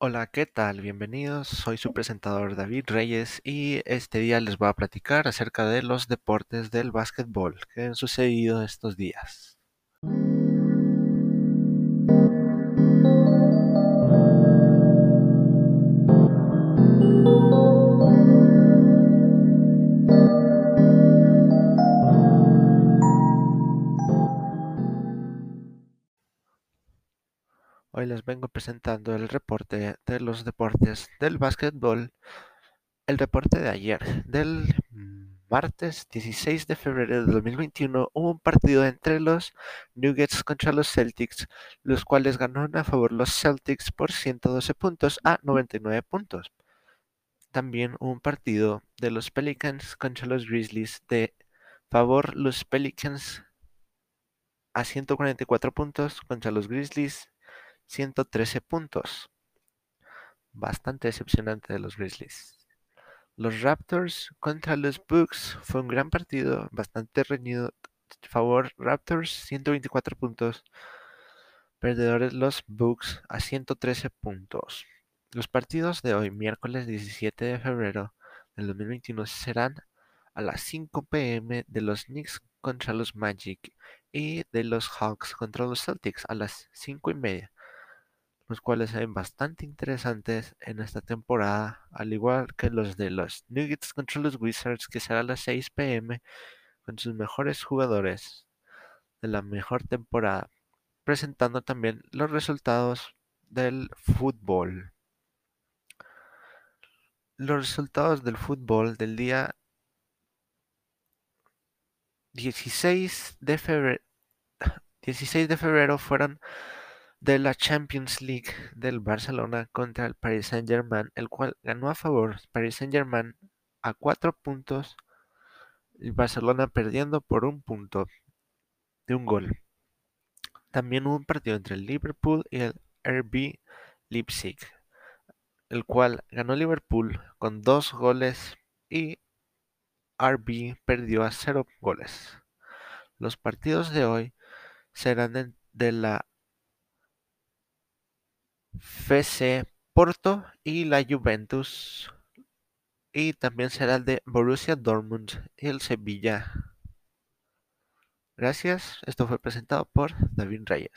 Hola, ¿qué tal? Bienvenidos. Soy su presentador David Reyes y este día les voy a platicar acerca de los deportes del básquetbol que han sucedido estos días. Hoy les vengo presentando el reporte de los deportes del básquetbol. El reporte de ayer, del martes 16 de febrero de 2021, hubo un partido entre los Nuggets contra los Celtics, los cuales ganaron a favor los Celtics por 112 puntos a 99 puntos. También hubo un partido de los Pelicans contra los Grizzlies de favor los Pelicans a 144 puntos contra los Grizzlies 113 puntos. Bastante decepcionante de los Grizzlies. Los Raptors contra los Bucks fue un gran partido, bastante reñido. Favor Raptors 124 puntos. Perdedores los Bucks a 113 puntos. Los partidos de hoy, miércoles 17 de febrero del 2021, serán a las 5 pm de los Knicks contra los Magic y de los Hawks contra los Celtics a las 5 y media los cuales ven bastante interesantes en esta temporada, al igual que los de los Nuggets contra los Wizards, que será a las 6 pm, con sus mejores jugadores de la mejor temporada, presentando también los resultados del fútbol. Los resultados del fútbol del día 16 de febrero, 16 de febrero fueron de la Champions League del Barcelona contra el Paris Saint-Germain, el cual ganó a favor Paris Saint-Germain a cuatro puntos y Barcelona perdiendo por un punto de un gol. También hubo un partido entre el Liverpool y el RB Leipzig, el cual ganó Liverpool con dos goles y RB perdió a cero goles. Los partidos de hoy serán de la FC Porto y la Juventus. Y también será el de Borussia Dortmund y el Sevilla. Gracias, esto fue presentado por David Reyes.